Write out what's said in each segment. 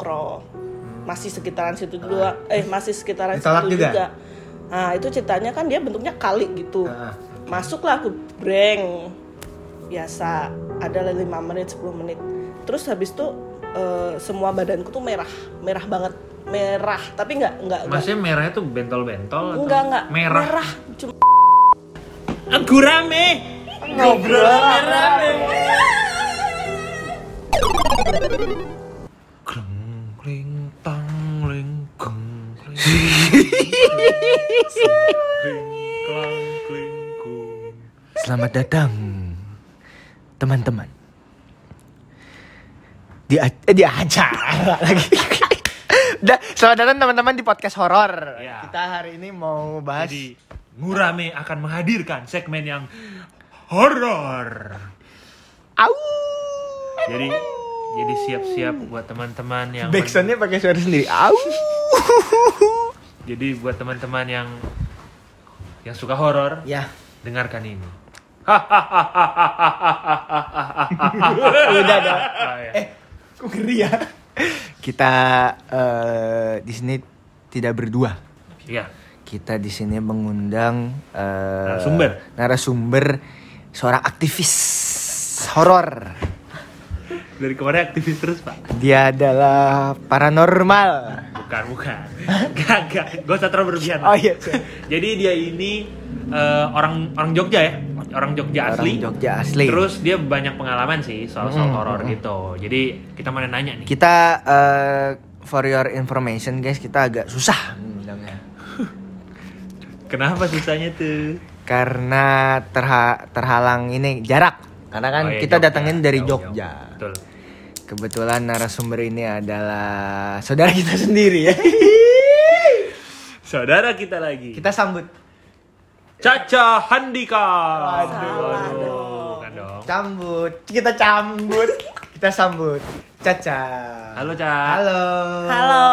Cokro masih sekitaran situ dulu eh masih sekitaran Ditolak situ juga? nah itu ceritanya kan dia bentuknya kali gitu. Ah. masuklah ke breng. Biasa ada 5 menit 10 menit. Terus habis itu eh, semua badanku tuh merah. Merah banget. Merah. Tapi nggak nggak Maksudnya merahnya tuh bentol-bentol nggak nggak. merah? merah. Cuma Gurame. ngobrol. Kleng Selamat datang teman-teman di a- eh, di acara lagi. Udah, selamat datang teman-teman di podcast horor. Ya. Kita hari ini mau bahas Jadi Ngurame akan menghadirkan segmen yang horor. Au. Jadi jadi siap-siap buat teman-teman yang Backsoundnya pakai suara sendiri. Au. Jadi buat teman-teman yang yang suka horor, ya, dengarkan ini. udah. Ah, ya. Eh, kok ngeri ya? Kita eh, di sini tidak berdua. Iya. Kita di sini mengundang eh, Narasumber. narasumber seorang aktivis horor. Dari kemarin aktivis terus, Pak. Dia adalah paranormal. Bukan, bukan. Gak, gak. Gak usah terlalu berlebihan. Oh iya. Jadi dia ini eh, orang orang Jogja ya, orang Jogja Orang asli. Jogja asli. Terus dia banyak pengalaman sih soal-soal Hmm, horor hmm. gitu. Jadi kita mau nanya nih. Kita eh, for your information guys, kita agak susah. Kenapa susahnya tuh? Karena terha- terhalang ini jarak. Karena kan Oh, iya, kita Jogja. datangin dari Jauh, Jogja. jauh. Betul. Kebetulan narasumber ini adalah saudara kita sendiri ya. Saudara kita lagi. kita sambut. Caca Handika. Bukan dong. Cambut. Kita cambut. kita sambut. Caca. Halo, Ca. Halo. halo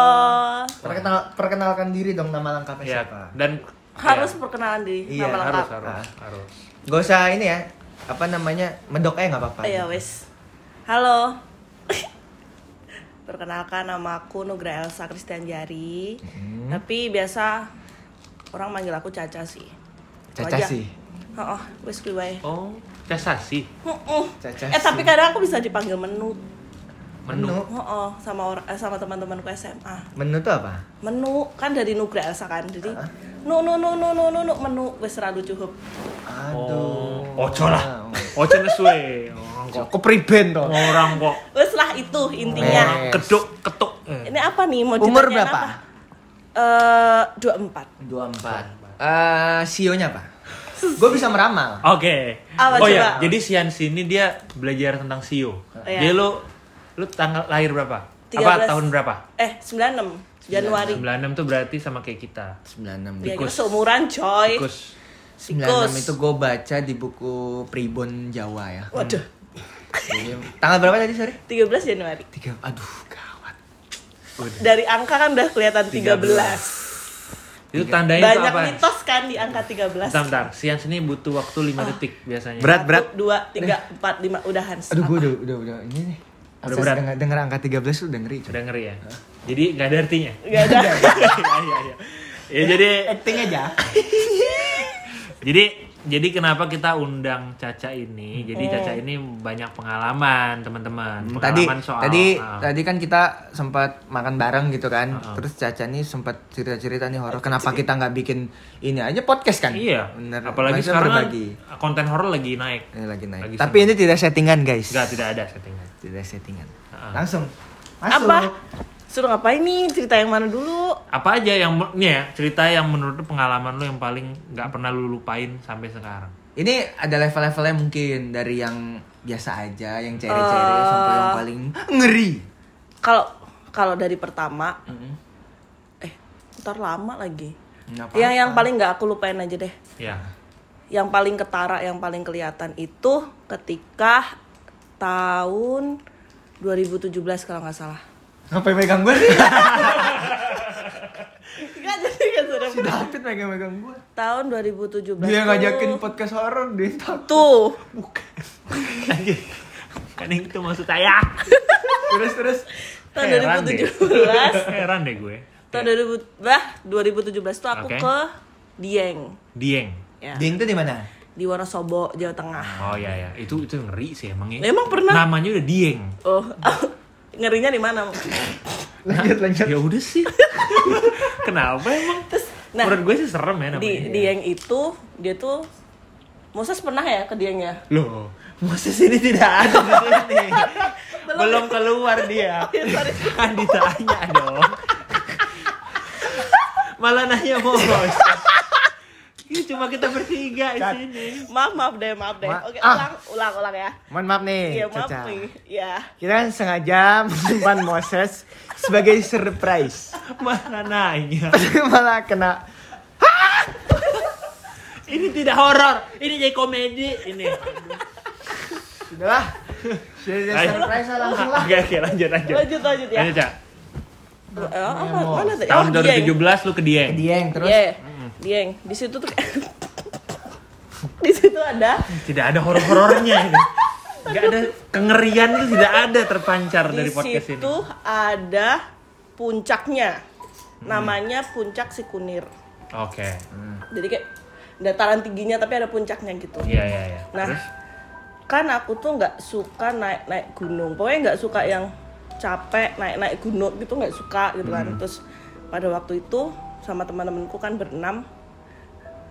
Perkenal, perkenalkan diri dong nama lengkapnya Ya, siapa? dan harus ya, perkenalan diri Iya, nama harus lengkap harus Ah. harus. Gak usah ini ya. Apa namanya? Medok aja nggak apa-apa. Ayo wes. Halo. Perkenalkan nama aku Nugra Elsa Christian Jari. Hmm. Tapi biasa orang manggil aku Caca sih. Caca sih. Heeh, wes kuwi wae. Oh, casasi. Heeh. Caca Eh tapi sih. kadang aku bisa dipanggil Menu. Menu. Menu. Heeh, sama orang eh, sama teman-temanku SMA. Menu tuh apa? Menu kan dari Nugra Elsa kan. Jadi nu nu nu nu nu nu, nu menu wes selalu cukup. Aduh. Oh, ojo lah. Ojo nesuwe. Orang kok Kok priben toh? orang kok Wes lah itu intinya. Orang keduk ketuk. Eh. Ini apa nih mau Umur berapa? apa? Eh, 24. 24. Eh, sionya apa? Gue bisa meramal. Oke. Apa oh coba? ya, jadi Sian sini dia belajar tentang sio. Iya. Jadi lu lu tanggal lahir berapa? 13. Apa tahun berapa? Eh, 96 Januari. 96 tuh berarti sama kayak kita. 96. Ya, Tikus. kita seumuran coy. Tikus. 96 itu gue baca di buku Pribon Jawa ya. Waduh. Jadi, tanggal berapa tadi sorry? 13 Januari. Tiga. Aduh, gawat. Dari angka kan udah kelihatan 13. Itu tandanya itu Banyak apa? mitos kan di angka 13. Bentar, bentar. Sian sini butuh waktu 5 detik biasanya. Berat, berat. 2 3 4 5 udahan. Aduh, gue udah, udah, udah. Ini nih. Udah berat. Denger, denger angka 13 udah ngeri. Udah ngeri ya. Jadi nggak ada artinya. Nggak ada. Iya, iya, iya. Ya jadi Acting aja. jadi jadi kenapa kita undang Caca ini? Jadi Caca ini banyak pengalaman, teman-teman. Hmm, tadi Pengalaman soal tadi ah. tadi kan kita sempat makan bareng gitu kan. Ah. Terus Caca nih sempat cerita-cerita nih horor. Kenapa kita nggak bikin ini aja podcast kan? Iya. Bener. Apalagi Maksudnya sekarang kan berbagi. konten horor lagi naik. Ini lagi naik. Lagi Tapi ini tidak settingan guys. Enggak, tidak ada settingan. Tidak settingan. Ah. Langsung. Masuk. Apa? Suruh ngapain nih? Cerita yang mana dulu? Apa aja yang nih ya, cerita yang menurut pengalaman lu yang paling nggak pernah lu lupain sampai sekarang? Ini ada level-levelnya mungkin dari yang biasa aja, yang cere-cere Eh. sampai yang paling ngeri. Kalau kalau dari pertama, Mm-mm. eh, ntar lama lagi. Nggak Yang yang apa-apa. paling nggak aku lupain aja deh. Ya. Yang paling ketara, yang paling kelihatan itu ketika tahun 2017 kalau nggak salah. Ngapain megang gue sih? Enggak jadi kan sudah si David megang-megang gue. tahun 2017 Dia tuh- ngajakin podcast horor dia takut. tuh Anjir. kan itu maksud saya. Terus terus. tahun Heran deh. 2017 Heran deh gue. tahun 2000 bah 2017 tuh aku ke Dieng Dieng. ya Ding tuh di mana? di Wonosobo Jawa Tengah Oh iya ya, itu itu ngeri sih emang ya. Emang pernah? Namanya udah Dieng. oh ngerinya di mana Lanjut lanjut. Ya udah sih. Kenapa emang? nah, Menurut gue sih serem ya namanya. di Dieng itu dia tuh Moses pernah ya ke Dieng ya Loh, Moses ini tidak ada di sini. Belum keluar dia. ya, sorry. Kan ditanya dong. Malah nanya Moses. Ini cuma kita bertiga di sini. maaf maaf deh maaf deh Ma- oke ah. ulang ulang ulang ya Mohon maaf nih, iya maaf Caca. nih ya Kita kan sengaja menyimpan Moses sebagai surprise. Malah nanya. Malah kena Ini tidak horor, ini jadi komedi ini. Sudahlah. Sudah surprise lah, langsung lah. Oke, oke, lanjut lanjut. lanjut lanjut ya Lanjut, Cak. Eh, apa mana Tahun Oh, Dieng. 2017 lu ke Dieng. Dieng terus. Iya, Dieng. Di situ tuh di situ ada Tidak ada horor-horornya ini. Gak ada kengerian itu tidak ada terpancar di dari podcast ini. situ ada puncaknya. Namanya Puncak Sikunir. Oke. Jadi kayak dataran tingginya tapi ada puncaknya gitu. Iya, iya, iya. Nah, Terus? kan aku tuh nggak suka naik naik gunung. Pokoknya nggak suka yang capek naik naik gunung gitu nggak suka gitu kan. Hmm. Terus pada waktu itu sama teman-temanku kan berenam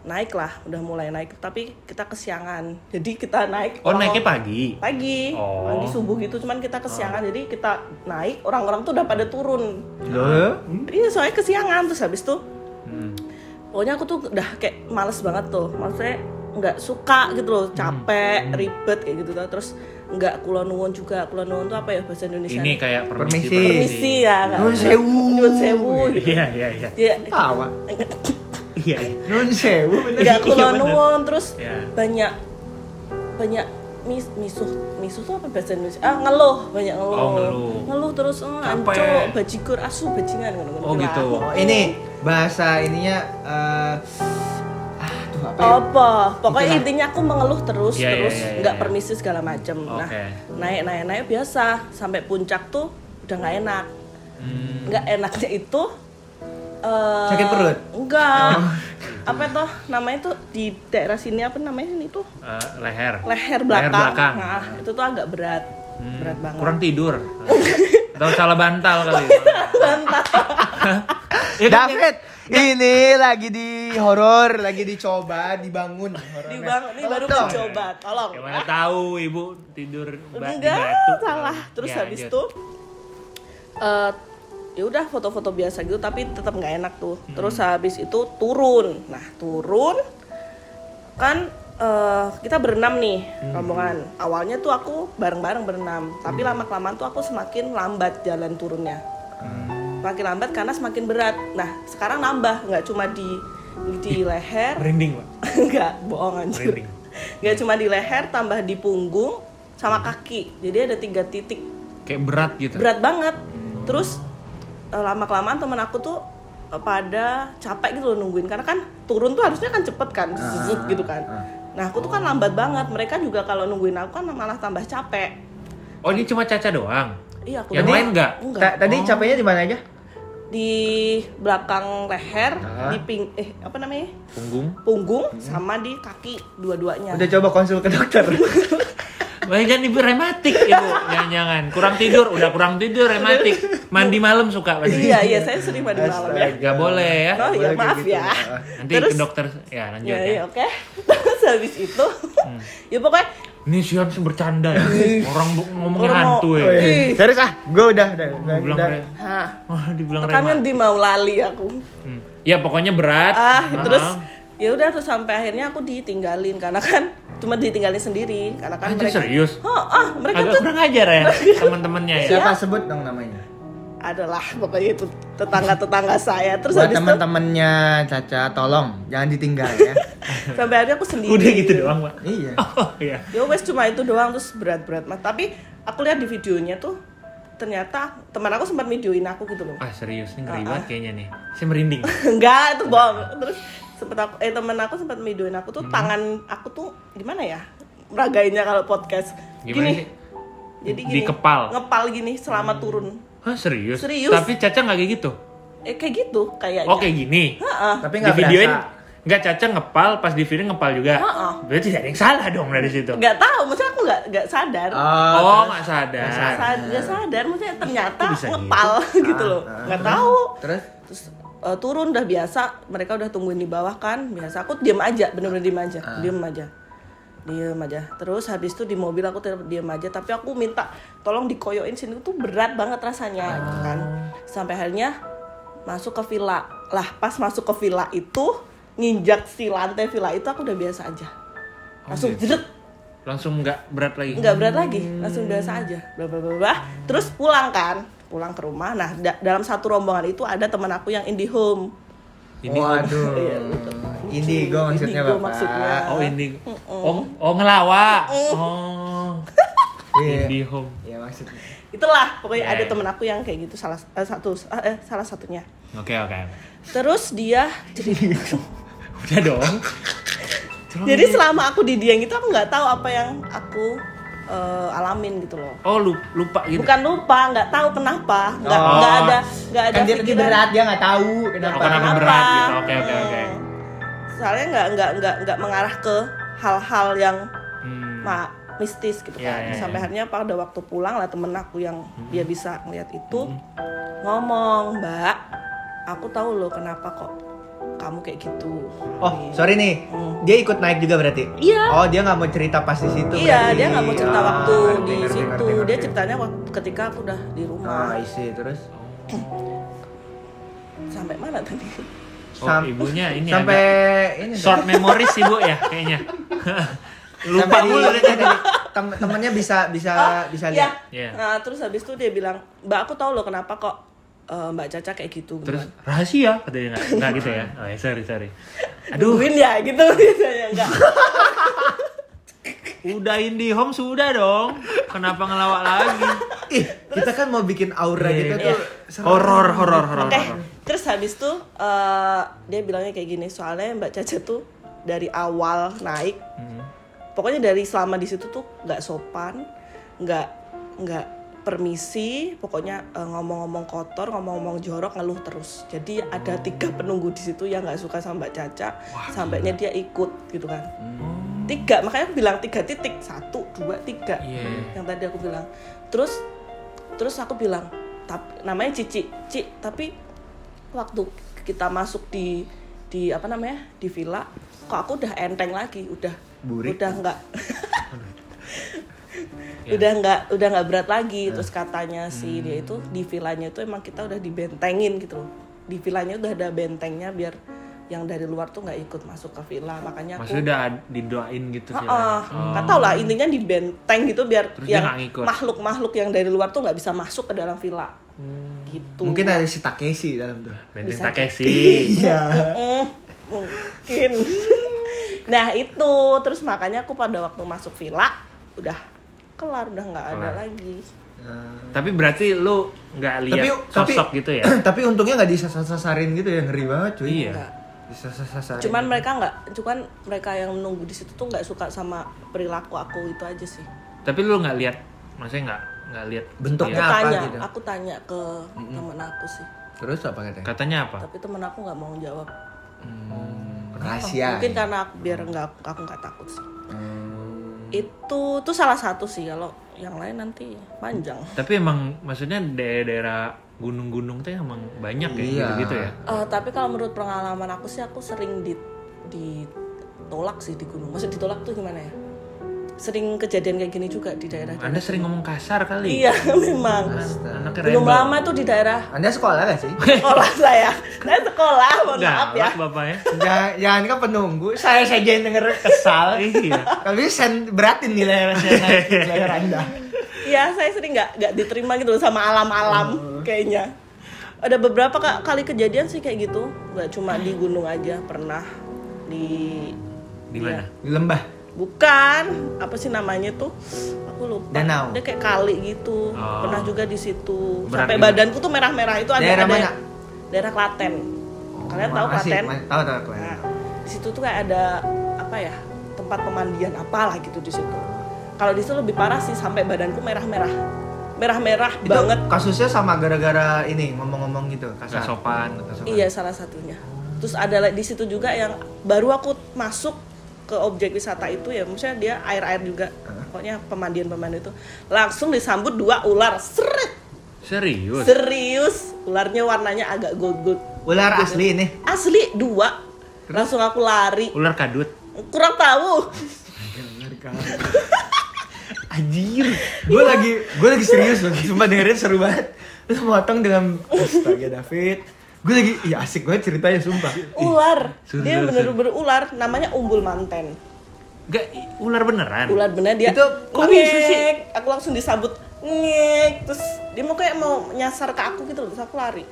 naik lah udah mulai naik. Tapi kita kesiangan. Jadi kita naik Oh, naiknya pagi. pagi. Oh. pagi subuh gitu cuman kita kesiangan. Jadi kita naik orang-orang tuh udah pada turun. Loh? iya soalnya kesiangan. Terus habis tuh Hmm. pokoknya aku tuh udah kayak males banget tuh. Maksudnya nggak suka gitu loh. Capek ribet kayak gitu tuh. Terus nggak kulon nuwun juga kulon nuwun tuh apa ya bahasa Indonesia Ini kayak permisi. Permisi. permisi ya Nuwun sewu. Nuwun sewu gitu. Iya, iya, iya. ya Tawa. Iya. iya. Nun sewu bener. nggak Iya, kulon nuwun terus Iya. banyak banyak mis misuh misuh tuh apa bahasa Indonesia ah ngeluh banyak ngeluh Oh, ngeluh. terus oh, Capek. anco bajigur asu bajingan ngono-ngono Oh, gitu. Oh, ini bahasa ininya tuh apa ya? apa pokoknya Itulah. intinya aku mengeluh terus Iya, iya, terus iya, nggak iya. permisi segala macam nah Oke. naik naik naik biasa sampai puncak tuh udah nggak enak Hmm. nggak enaknya itu eh, Sakit perut? enggak apa tuh namanya tuh di daerah sini apa namanya ini tuh Eh, leher. leher belakang, belakang. nah itu tuh agak berat Hmm, berat banget Kurang tidur. Atau salah bantal kali. Ya kan, David, ini lagi di horor, lagi dicoba dibangun horornya. di bang ini baru Tolong dong. mencoba tolong Ya mana tahu ibu tidur enggak batu. salah terus Ya, habis itu eh ya udah foto-foto biasa gitu tapi tetap nggak enak tuh Hmm. terus habis itu turun nah turun kan eh kita berenam nih Hmm. rombongan awalnya tuh aku bareng-bareng berenam tapi Hmm. lama kelamaan tuh aku semakin lambat jalan turunnya. Semakin lambat karena semakin berat. Nah sekarang nambah nggak cuma di di leher. merinding, Pak. nggak bohong anjir. Merinding. nggak cuma di leher tambah di punggung sama kaki. Jadi ada tiga titik. Kayak berat gitu. berat banget. Terus lama kelamaan temen aku tuh eh, pada capek gitu loh nungguin. Karena kan turun tuh harusnya kan cepet kan zzzz gitu kan. nah aku tuh kan lambat banget. Mereka juga kalau nungguin aku kan malah tambah capek. Oh, ini cuma Caca doang. iya aku Yang lain nggak? enggak Ta- Tadi capeknya di mana aja? Di belakang leher Ah. di ping eh apa namanya Punggung. punggung sama di kaki dua-duanya Udah coba konsul ke dokter. Banyak ibu rematik ibu, jangan-jangan kurang tidur, udah kurang tidur rematik, mandi malam suka pasti. iya iya saya sering mandi malam ya Gak boleh ya. oh iya maaf gitu. ya Ah. Nanti terus ke dokter ya lanjut ya, ya. iya oke terus habis itu Hmm. ya pokoknya Ini siap sih bercanda ya. Orang ngomongin Orang mau- hantu ya. Oh, iya. Serius ah, gue udah udah udah. Dibilang udah. Hah, Wah, dibilang kan rema. di mau lali aku Hmm. Ya pokoknya berat. ah Ah. terus ya udah terus sampai akhirnya aku ditinggalin karena kan cuma ditinggalin sendiri karena kan Anjir mereka serius. oh, ah mereka Agak tuh kurang ajar ya teman-temannya ya. Siapa sebut dong namanya? Adalah pokoknya itu tetangga-tetangga saya terus Buat habis itu teman-temannya Caca, tolong jangan ditinggal ya. sampai akhirnya aku sendiri Udah gitu doang, Pak. iya. Oh iya. ya wes cuma itu doang terus berat-berat mas tapi aku lihat di videonya tuh ternyata teman aku sempat videoin aku gitu loh Ah serius nih ngeri Ah, banget kayaknya nih. Saya merinding. enggak itu bohong terus sempet aku eh temen aku sempat videoin aku tuh tangan aku tuh gimana ya meragainnya kalau podcast Gimana gini sih? jadi gini Dikepal? ngepal gini selama turun Hah serius? Serius. Tapi Caca nggak kayak gitu? eh kayak gitu kayaknya Oh kayak gini? Heeh. Tapi nggak videoin berasa. nggak Caca ngepal, pas di video ngepal juga? Heeh. Berarti tidak ada yang salah dong dari situ? nggak tahu maksudnya aku nggak nggak sadar Oh, terus- nggak sadar. nggak sadar. Sadar maksudnya ternyata bisa ngepal gitu loh Ah, nggak tahu Terus terus eh, turun udah biasa mereka udah tungguin di bawah kan biasa aku diem aja bener-bener diem aja Ah. diem aja diem aja. Terus habis itu di mobil aku tetap diem aja. Tapi aku minta tolong dikoyokin sini tuh berat banget rasanya gitu kan. Sampai akhirnya masuk ke villa. Lah pas masuk ke villa itu nginjak si lantai villa itu aku udah biasa aja. Langsung gitu. jeret Langsung nggak berat lagi? nggak berat lagi. Langsung biasa aja. Bla bla bla bla. Terus pulang kan. Pulang ke rumah. Nah da- dalam satu rombongan itu ada teman aku yang indie home Ini Waduh. Iya, betul. Indigo maksudnya Indigo Bapak. maksudnya. Oh ini, oh, oh ngelawak. Oh, Iya. indie home. Iya maksudnya. itulah pokoknya Ya, ada ya. temen aku yang kayak gitu salah eh, satu eh, salah satunya Oke oke. terus dia jadi Udah dong. jadi selama aku di Dieng itu aku nggak tahu apa yang aku eh, alamin gitu loh Oh lu- lupa gitu. bukan lupa nggak tahu kenapa nggak Oh. nggak ada nggak ada Kan dia lagi pikiran berat dia nggak tahu kenapa. Oh, kenapa berat gitu. Oke oke oke. Hmm. soalnya nggak nggak nggak nggak mengarah ke hal-hal yang Hmm. ma mistis gitu Iya, kan iya, sampai iya. akhirnya pada waktu pulang lah temen aku yang dia bisa ngeliat itu ngomong mbak aku tahu loh kenapa kok kamu kayak gitu Oh, sorry nih. Dia ikut naik juga berarti? Iya. Oh, dia nggak mau cerita pas di situ iya berarti. dia nggak mau cerita Ah, waktu ngerti, di ngerti, situ ngerti, dia ngerti. ceritanya waktu ketika aku udah di Ah, rumah isi terus sampai mana tadi Oh, Sam- ibunya ini sampai ini short memories ibu ya kayaknya. Lupa mulu tem temennya bisa bisa Oh, bisa iya. lihat. Iya. nah terus habis itu dia bilang mbak aku tahu loh kenapa kok eh, mbak Caca kayak gitu gitu Terus kan. rahasia katanya nggak nggak gitu ya? Oh ya sorry sorry. Aduh, Nungguin ya gitu biasanya enggak udah indie home sudah dong. Kenapa ngelawak lagi? Ih, kita kan mau bikin aura Iya, gitu iya. tuh. Horor horor horor. Oke, horor. terus habis itu eh, dia bilangnya kayak gini, soalnya Mbak Caca tuh dari awal naik, Hmm. pokoknya dari selama di situ tuh nggak sopan, nggak nggak permisi, pokoknya eh, ngomong-ngomong kotor, ngomong-ngomong jorok, ngeluh terus. Jadi ada tiga penunggu di situ yang nggak suka sama Mbak Caca, sampainya dia ikut gitu kan. Tiga, makanya aku bilang tiga titik, satu, dua, tiga. Iya. Yang tadi aku bilang. Terus terus aku bilang tapi namanya Cici Ci tapi waktu kita masuk di di apa namanya di villa kok aku udah enteng lagi udah Burik. udah nggak Ya. udah nggak udah nggak berat lagi terus katanya si dia itu di villanya itu emang kita udah dibentengin gitu loh. Di villanya udah ada bentengnya biar yang dari luar tuh nggak ikut masuk ke villa makanya aku Maksudnya udah didoain gitu Heeh, villanya? nggak tahu lah intinya di benteng gitu biar Terus yang makhluk-makhluk yang dari luar tuh nggak bisa masuk ke dalam villa. Gitu. Mungkin ada si Takeshi dalam tuh. Benteng Bisa Takeshi. Iya. Mungkin. Nah itu. Terus makanya aku pada waktu masuk villa udah kelar udah nggak ada lagi Tapi berarti lu nggak lihat tapi tapi sosok gitu ya? tapi untungnya nggak disasar-sasarin gitu ya ngeri banget cuy. Iya. Disasar-sasarin. cuman mereka nggak cuman mereka yang menunggu di situ tuh nggak suka sama perilaku aku itu aja sih Tapi lu nggak lihat, maksudnya nggak nggak lihat Bentuknya aku apa tanya gitu? aku tanya ke temen aku sih Terus apa katanya? Katanya apa? tapi temen aku nggak mau jawab Hmm, rahasia. mungkin karena aku biar nggak aku nggak takut sih Hmm. Itu tuh salah satu sih kalau yang lain nanti panjang Tapi emang maksudnya daerah-daerah gunung-gunung tuh emang banyak ya Iya. gitu ya. Eh, tapi kalau menurut pengalaman aku sih aku sering di ditolak sih di gunung maksud ditolak tuh gimana ya sering kejadian kayak gini juga di daerah Anda sering ngomong kasar kali. iya memang Anaknya belum lama tuh di daerah Anda sekolah gak sih? sekolah saya saya sekolah mohon maaf ya bapaknya. jangan, jangan kan penunggu. Saya saja yang denger kesal. iya. Tapi sen beratin nilai saya Anda. iya saya sering nggak nggak diterima gitu sama alam-alam kayaknya ada beberapa ka- kali kejadian sih kayak gitu nggak cuma di gunung aja pernah di Di mana? Di lembah. Bukan, apa sih namanya tuh? Aku lupa. Danau. Dia kayak kali gitu. Oh. Pernah juga di situ. Berat Sampai juga. badanku tuh merah-merah itu ada Daerah ada mana? Daerah Klaten. Kalian tahu Masih, Klaten? Tahu tahu Klaten. Nah, di situ tuh kayak ada apa ya? Tempat pemandian apalah gitu di situ. Kalau di situ lebih parah sih sampai badanku merah-merah. merah-merah Itu banget. kasusnya sama gara-gara ini ngomong-ngomong gitu kasar. Sopan. Sopan. Iya salah satunya. Terus ada di situ juga yang baru aku masuk ke objek wisata itu ya, maksudnya dia air-air juga, pokoknya pemandian-pemandian itu langsung disambut dua ular, seret, Serius? serius, ularnya warnanya agak gold gold, Ular asli ini. asli dua, langsung aku lari, Ular kadut. kurang tahu, Anjir. Gue lagi gue lagi serius loh. Sumpah dengerin seru banget. Terus motong dengan astaga David. Gue lagi iya asik banget ceritanya sumpah. ular, seru, dia bener-bener ular, namanya umbul manten, Gak, ular beneran? ular bener dia, Itu kok bisa sih? ngek, aku langsung disambut ngek, terus dia mau kayak mau nyasar ke aku gitu loh, terus aku lari.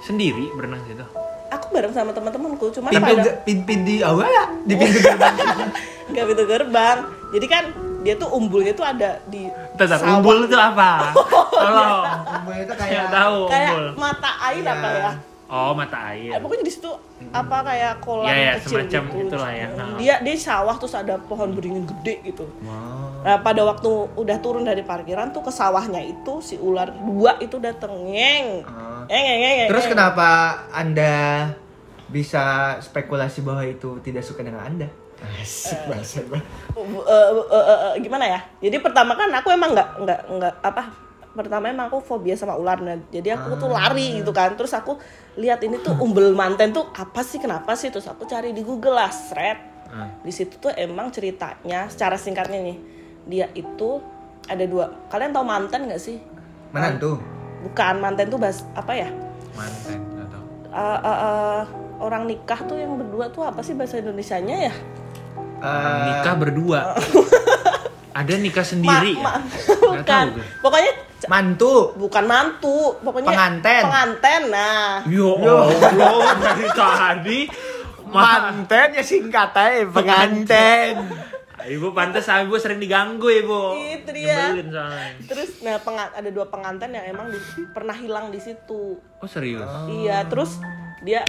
Sendiri berenang situ? Aku bareng sama teman-temanku, cuma Pintu pada ge- pin, pin di awal ya di pintu gerbang. nggak pintu gerbang. Jadi kan dia tuh umbulnya tuh ada di sawah. umbul itu apa? Tolong. Umbul itu Kayak kayak tahu kayak umbul. mata air Iya. apa ya? Oh, mata air. Eh, Pokoknya di situ apa kayak kolam Iya, iya, kecil semacam gitu. itulah ya. Dia dia sawah terus ada pohon beringin gede gitu. Wow. Nah, pada waktu udah turun dari parkiran tuh ke sawahnya itu si ular dua itu dateng ngeng. Oh. Ngeng, ngeng, ngeng, Terus ngeng. kenapa Anda bisa spekulasi bahwa itu tidak suka dengan Anda? Asik bahasa gue. Uh, uh, uh, uh, uh, gimana ya? Jadi pertama kan aku emang nggak nggak nggak apa pertama emang aku fobia sama ular nah, jadi aku tuh lari gitu kan terus aku lihat ini tuh umbel manten tuh apa sih kenapa sih terus aku cari di Google lah thread Hmm. di situ tuh emang ceritanya secara singkatnya nih dia itu ada dua kalian tahu manten nggak sih Mana tuh? bukan manten tuh bahas apa ya Manten, nggak tahu. Uh, uh, uh, orang nikah tuh yang berdua tuh apa sih bahasa Indonesianya ya Orang Eh, nikah berdua. Ada nikah sendiri Ma- ma- ya? Nggak bukan tahu gue. pokoknya mantu. bukan mantu pokoknya Penganten. penganten nah Yo, Allah, dari tadi. Ma- Manten ya singkatannya penganten. Ibu pantas ibu sering diganggu ibu. Itu dia. Terus nah penga- ada dua pengantin yang emang di- pernah hilang di situ Oh serius? iya terus dia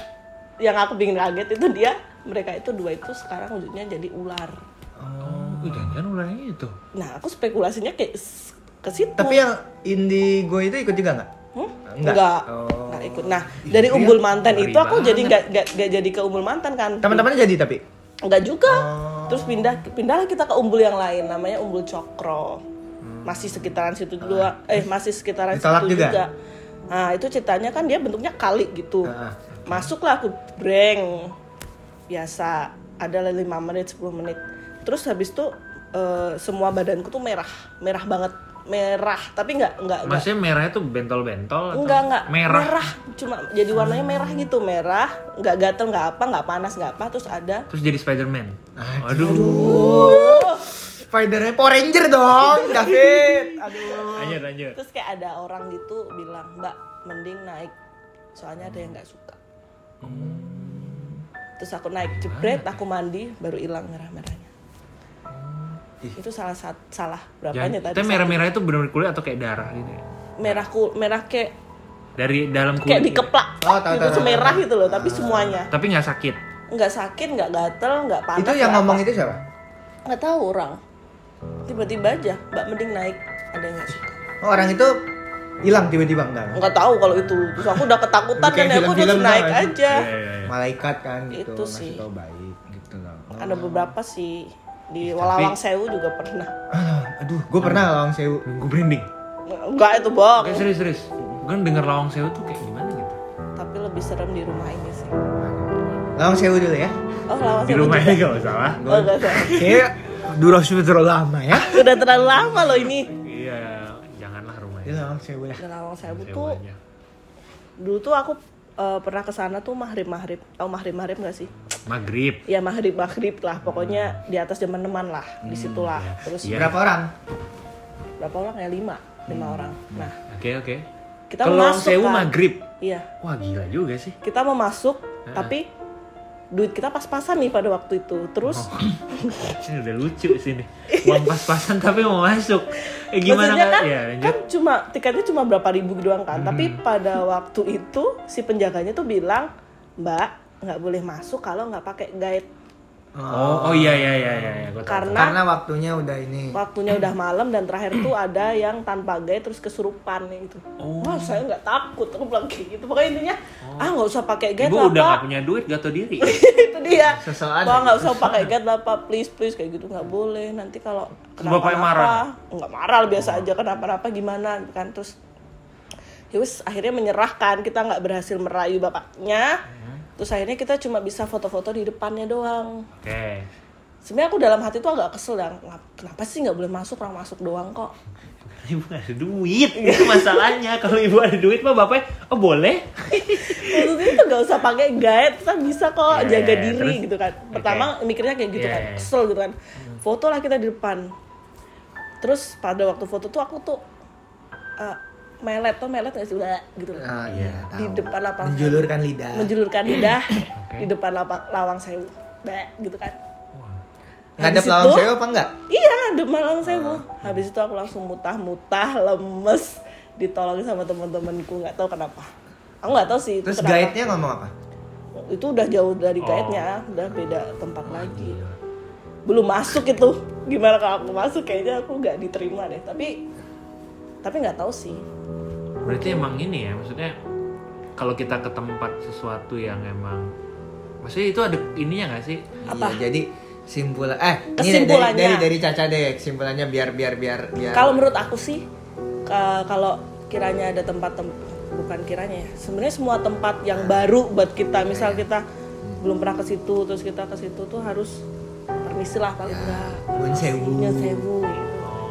yang aku bikin kaget itu dia mereka itu dua itu sekarang wujudnya jadi ular Oh, jangan-jangan ularnya itu. nah aku spekulasinya kayak ke situ Tapi yang indigo itu ikut juga nggak? Hmm? Enggak. Enggak. Oh. Nggak ikut. Nah, dari umbul mantan itu aku banget. jadi nggak nggak nggak jadi ke umbul mantan kan. Teman-temannya jadi tapi. Enggak juga. Oh. Terus pindah pindahlah kita ke umbul yang lain namanya umbul cokro. Masih sekitaran situ juga. Eh, masih sekitaran Ditolak situ juga? juga. Nah, itu ceritanya kan dia bentuknya kali gitu. Ah, Masuklah aku breng. Biasa ada 5 menit 10 menit. Terus habis itu eh, semua badanku tuh merah, merah banget. Merah, tapi nggak nggak nggak Maksudnya merahnya tuh bentol-bentol atau Enggak, enggak. merah? Cuma jadi warnanya merah gitu, merah, enggak gatel, enggak apa, enggak panas, enggak apa, terus ada Terus jadi Spider-Man. Aduh. Aduh. Spider-Man Power Ranger dong, David. Aduh. Lanjut, lanjut. terus kayak ada orang gitu bilang, "Mbak, mending naik. Soalnya ada yang enggak suka." Terus aku naik jebret, aku mandi, baru hilang merah-merahnya. Itu salah sat- salah berapanya Jangan, tadi? tapi merah-merah itu benar kulit atau kayak darah gitu ya? merah ku, merah kayak Dari dalam kulit. kayak dikeplak Oh, tahu, gitu tahu, tahu, semerah tahu. gitu loh, tapi semuanya Tapi nggak sakit. nggak sakit, nggak gatel, nggak panas. Itu yang ngomong itu siapa? nggak tahu orang tiba-tiba aja mbak mending naik ada yang nggak suka Oh, orang itu hilang tiba-tiba enggak. nggak tahu kalau itu terus aku udah ketakutan kan aku udah naik aja Iya, iya, iya. Malaikat kan gitu, Itu sih. baik gitu loh. ada beberapa sih di tapi- Walawang Sewu juga pernah Ah, aduh, gue pernah lawang sewu. Gue merinding. enggak itu bohong Oke serius serius. Gue denger lawang sewu tuh kayak gimana gitu. tapi lebih serem di rumah ini sih Lawang sewu dulu ya. oh Lawang Di Sewu rumah juga. ini gak masalah. oh enggak usah. Kayak durasi terlalu lama ya. udah terlalu lama loh ini Iya, janganlah rumah Dia ini. lawang sewu lah. di Lawang Sewu tuh dulu tuh aku eh, pernah ke sana tuh maghrib maghrib tahu maghrib maghrib nggak sih Maghrib. ya maghrib maghrib lah pokoknya di atas jam teman lah di situlah terus Iya. Berapa orang? berapa orang ya lima lima orang nah Oke oke. kita Ke mau lawang masuk sewu kan. maghrib. iya Wah gila juga sih. kita mau masuk tapi duit kita pas-pasan nih pada waktu itu terus Oh. Ini udah lucu sini. Uang pas-pasan tapi mau masuk. Eh gimana maksudnya kan, Ya lanjut. kan cuma tiketnya cuma berapa ribu doang kan tapi Hmm. pada waktu itu si penjaganya tuh bilang mbak nggak boleh masuk kalau nggak pakai guide Oh, oh iya iya iya iya, iya. gua tahu. Karena Karena waktunya udah ini. waktunya udah malam dan terakhir tuh ada yang tanpa gaya terus kesurupan gitu. Oh. Wah saya nggak takut aku bilang kayak gitu. Pokoknya intinya ah nggak usah pakai gate Ibu lah udah pak. gak punya duit, gak tau diri. itu dia. Sesokan. Wah nggak usah pakai gate lah pak, please please kayak gitu nggak boleh. Nanti kalau Terus bapaknya marah? nggak marah biasa aja kenapa-napa gimana gitu kan terus. Ya wis, akhirnya menyerahkan kita nggak berhasil merayu bapaknya. Hmm. Terus akhirnya kita cuma bisa foto-foto di depannya doang. Oke. Sebenarnya aku dalam hati tuh agak kesel dan kenapa sih nggak boleh masuk orang masuk doang kok. Ibu gak ada duit, itu masalahnya. Kalau ibu ada duit mah bapaknya, oh boleh. Maksudnya itu nggak usah pakai guide, kita bisa kok Iya, jaga diri terus? gitu kan. Pertama mikirnya kayak gitu Iya, kan, iya. kesel gitu kan. Foto lah kita di depan. Terus pada waktu foto tuh aku tuh eh, melet tuh melet nggak sih udah gitu loh. Ah, iya, di tahu. depan lapang Menjulurkan lidah. menjulurkan lidah Oke. di depan lapang lawang sewu. Bek, gitu kan. Ngadep lawang sewa apa enggak? Iya, ngadep malang sewu. Ah. Habis itu aku langsung mutah-mutah, lemes, ditolongin sama teman-temanku nggak tahu kenapa. Aku nggak tahu sih. Terus guide-nya ngomong apa? Itu udah jauh dari Oh. guide-nya, udah beda tempat lagi. Belum masuk itu. Gimana kalau aku masuk kayaknya aku nggak diterima deh. Tapi tapi nggak tahu sih. Berarti emang ini ya, maksudnya kalau kita ke tempat sesuatu yang emang maksudnya itu ada ininya gak sih? Apa? Iya, jadi simpulan eh ini dari dari dari Caca deh kesimpulannya biar biar biar biar Kalau menurut aku sih, ka- kalau kiranya ada tempat tem bukan kiranya ya. Sebenarnya semua tempat yang baru buat kita, misal kita belum pernah ke situ, terus kita ke situ tuh harus permisi lah paling enggak. Nyun sewu. Nyun sewu.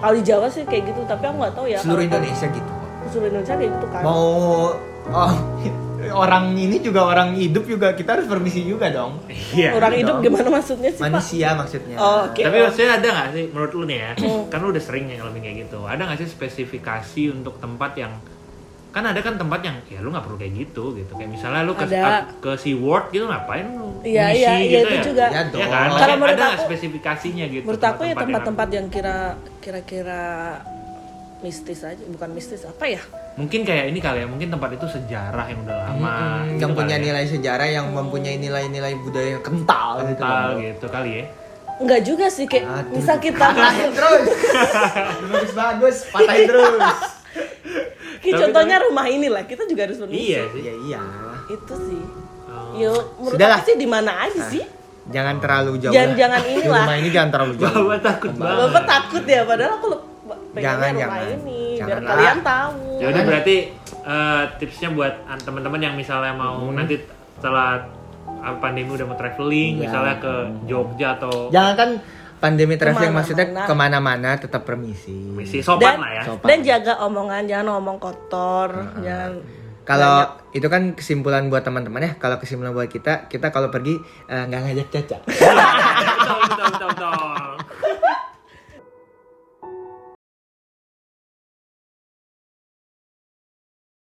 Kalau di Jawa sih kayak gitu, tapi aku nggak tahu ya. seluruh Indonesia gitu. Seluruh Indonesia kayak gitu kan. Mau oh orang ini juga orang hidup juga kita harus permisi juga dong. Iya. Orang hidup dong. gimana maksudnya sih, Pak? Manusia maksudnya. Oh, oke. Tapi maksudnya ada gak sih menurut lu nih ya? kan lu udah sering ya ngalamin kayak gitu. Ada gak sih spesifikasi untuk tempat yang kan ada kan tempat yang ya lu nggak perlu kayak gitu gitu kayak misalnya lu ke Ada. ke SeaWorld gitu ngapain lu Iya, iya, iya, gitu itu ya? juga. Ya dong. kan? Kalau Maksudnya menurut ada aku- spesifikasinya gitu Menurut aku ya tempat-tempat yang- yang kira kira-kira mistis aja, bukan mistis apa ya? mungkin kayak ini kali ya mungkin tempat itu sejarah yang udah lama Mm-mm, gitu yang punya ya. nilai sejarah yang mempunyai nilai-nilai budaya yang kental, gitu. kental loh. gitu kali ya Enggak juga sih kayak Aduh. misal kita Patahin terus. bagus bagus, patahin terus. Kayak Tapi- contohnya rumah ini lah, kita juga harus permisi. iya sih Iya iya. Itu sih. Oh. Yo, menurut Sudahlah. aku sih di mana aja sih? Jangan terlalu jauh. Jangan- lah. jangan Di inilah. Rumah ini jangan terlalu jauh. Bapak takut banget Bapak takut ya, padahal aku Jangan, rumah jangan. ini biar Janganlah. kalian tahu. ya udah berarti eh, tipsnya buat an- teman-teman yang misalnya mau nanti setelah ah, pandemi udah mau traveling Iya. misalnya ke Jogja atau Jangan kan pandemi traveling Ke mana-mana. maksudnya ke mana-mana tetap permisi. misi sopan Dan- lah ya Sopan. Dan jaga omongan, jangan ngomong kotor, jangan Kalau itu kan kesimpulan buat teman-teman ya. Kalau kesimpulan buat kita, kita kalau pergi eh, nggak ngajak caca.